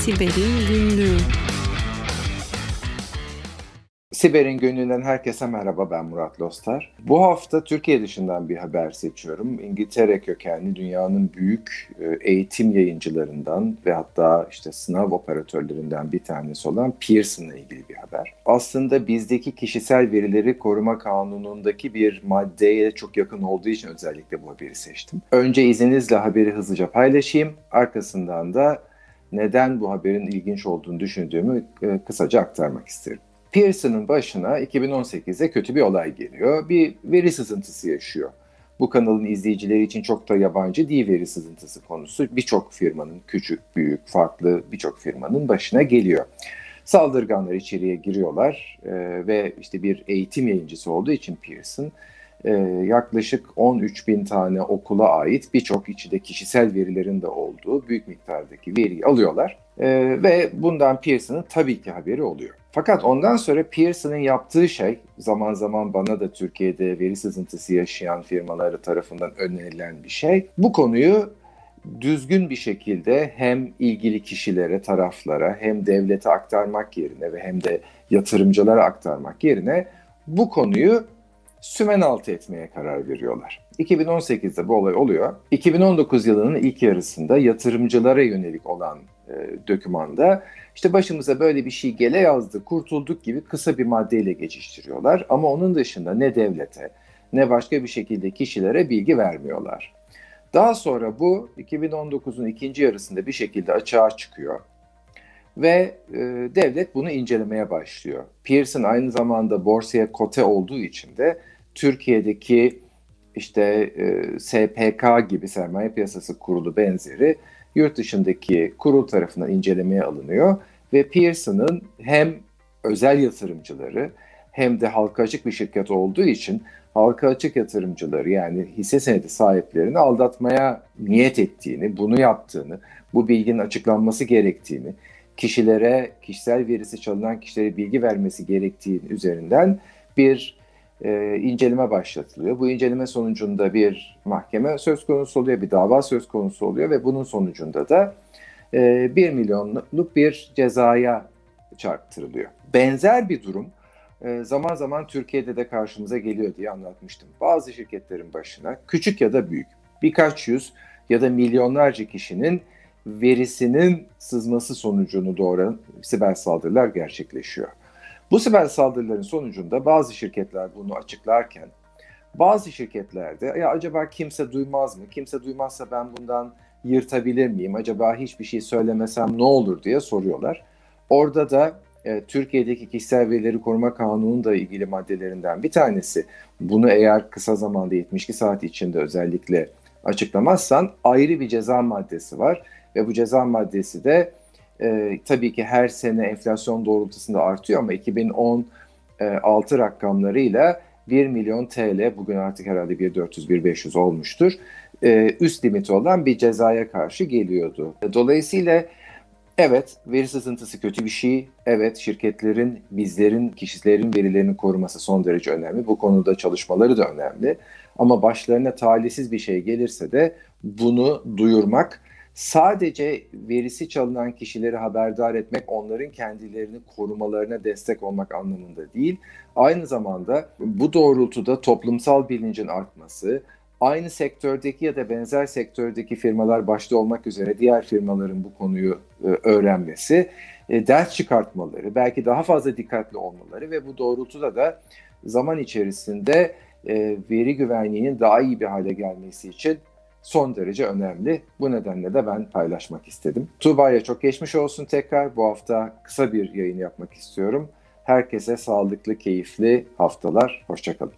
Siber'in Günlüğü Siber'in gönlünden herkese merhaba ben Murat Lostar. Bu hafta Türkiye dışından bir haber seçiyorum. İngiltere kökenli dünyanın büyük e, eğitim yayıncılarından ve hatta işte sınav operatörlerinden bir tanesi olan Pearson'la ilgili bir haber. Aslında bizdeki kişisel verileri koruma kanunundaki bir maddeye çok yakın olduğu için özellikle bu haberi seçtim. Önce izninizle haberi hızlıca paylaşayım. Arkasından da neden bu haberin ilginç olduğunu düşündüğümü e, kısaca aktarmak isterim. Pearson'ın başına 2018'de kötü bir olay geliyor. Bir veri sızıntısı yaşıyor. Bu kanalın izleyicileri için çok da yabancı değil veri sızıntısı konusu. Birçok firmanın küçük, büyük, farklı birçok firmanın başına geliyor. Saldırganlar içeriye giriyorlar e, ve işte bir eğitim yayıncısı olduğu için Pearson e, yaklaşık 13 bin tane okula ait birçok içinde kişisel verilerin de olduğu büyük miktardaki veriyi alıyorlar. E, ve bundan Pearson'ın tabii ki haberi oluyor. Fakat ondan sonra Pearson'ın yaptığı şey zaman zaman bana da Türkiye'de veri sızıntısı yaşayan firmaları tarafından önerilen bir şey. Bu konuyu düzgün bir şekilde hem ilgili kişilere, taraflara hem devlete aktarmak yerine ve hem de yatırımcılara aktarmak yerine bu konuyu sümen altı etmeye karar veriyorlar. 2018'de bu olay oluyor. 2019 yılının ilk yarısında yatırımcılara yönelik olan e, dökümanda işte başımıza böyle bir şey gele yazdı, kurtulduk gibi kısa bir maddeyle geçiştiriyorlar. Ama onun dışında ne devlete ne başka bir şekilde kişilere bilgi vermiyorlar. Daha sonra bu 2019'un ikinci yarısında bir şekilde açığa çıkıyor. Ve e, devlet bunu incelemeye başlıyor. Pearson aynı zamanda borsaya kote olduğu için de Türkiye'deki işte e, SPK gibi sermaye piyasası kurulu benzeri yurt dışındaki kurul tarafından incelemeye alınıyor ve Pearson'ın hem özel yatırımcıları hem de halka açık bir şirket olduğu için halka açık yatırımcıları yani hisse senedi sahiplerini aldatmaya niyet ettiğini, bunu yaptığını, bu bilginin açıklanması gerektiğini, kişilere, kişisel verisi çalınan kişilere bilgi vermesi gerektiğini üzerinden bir e, inceleme başlatılıyor. Bu inceleme sonucunda bir mahkeme söz konusu oluyor, bir dava söz konusu oluyor ve bunun sonucunda da e, 1 milyonluk bir cezaya çarptırılıyor. Benzer bir durum e, zaman zaman Türkiye'de de karşımıza geliyor diye anlatmıştım. Bazı şirketlerin başına küçük ya da büyük birkaç yüz ya da milyonlarca kişinin verisinin sızması sonucunu doğuran siber saldırılar gerçekleşiyor. Bu siber saldırıların sonucunda bazı şirketler bunu açıklarken bazı şirketlerde ya acaba kimse duymaz mı? Kimse duymazsa ben bundan yırtabilir miyim? Acaba hiçbir şey söylemesem ne olur diye soruyorlar. Orada da e, Türkiye'deki kişisel verileri koruma kanunun da ilgili maddelerinden bir tanesi. Bunu eğer kısa zamanda 72 saat içinde özellikle açıklamazsan ayrı bir ceza maddesi var ve bu ceza maddesi de e, tabii ki her sene enflasyon doğrultusunda artıyor ama 2016 rakamlarıyla 1 milyon TL bugün artık herhalde 1.400-1.500 olmuştur. E, üst limiti olan bir cezaya karşı geliyordu. Dolayısıyla evet veri sızıntısı kötü bir şey. Evet şirketlerin, bizlerin, kişilerin verilerini koruması son derece önemli. Bu konuda çalışmaları da önemli. Ama başlarına talihsiz bir şey gelirse de bunu duyurmak sadece verisi çalınan kişileri haberdar etmek, onların kendilerini korumalarına destek olmak anlamında değil. Aynı zamanda bu doğrultuda toplumsal bilincin artması, aynı sektördeki ya da benzer sektördeki firmalar başta olmak üzere diğer firmaların bu konuyu e, öğrenmesi, e, ders çıkartmaları, belki daha fazla dikkatli olmaları ve bu doğrultuda da zaman içerisinde e, veri güvenliğinin daha iyi bir hale gelmesi için son derece önemli. Bu nedenle de ben paylaşmak istedim. Tuğba'ya çok geçmiş olsun tekrar. Bu hafta kısa bir yayın yapmak istiyorum. Herkese sağlıklı, keyifli haftalar. Hoşçakalın.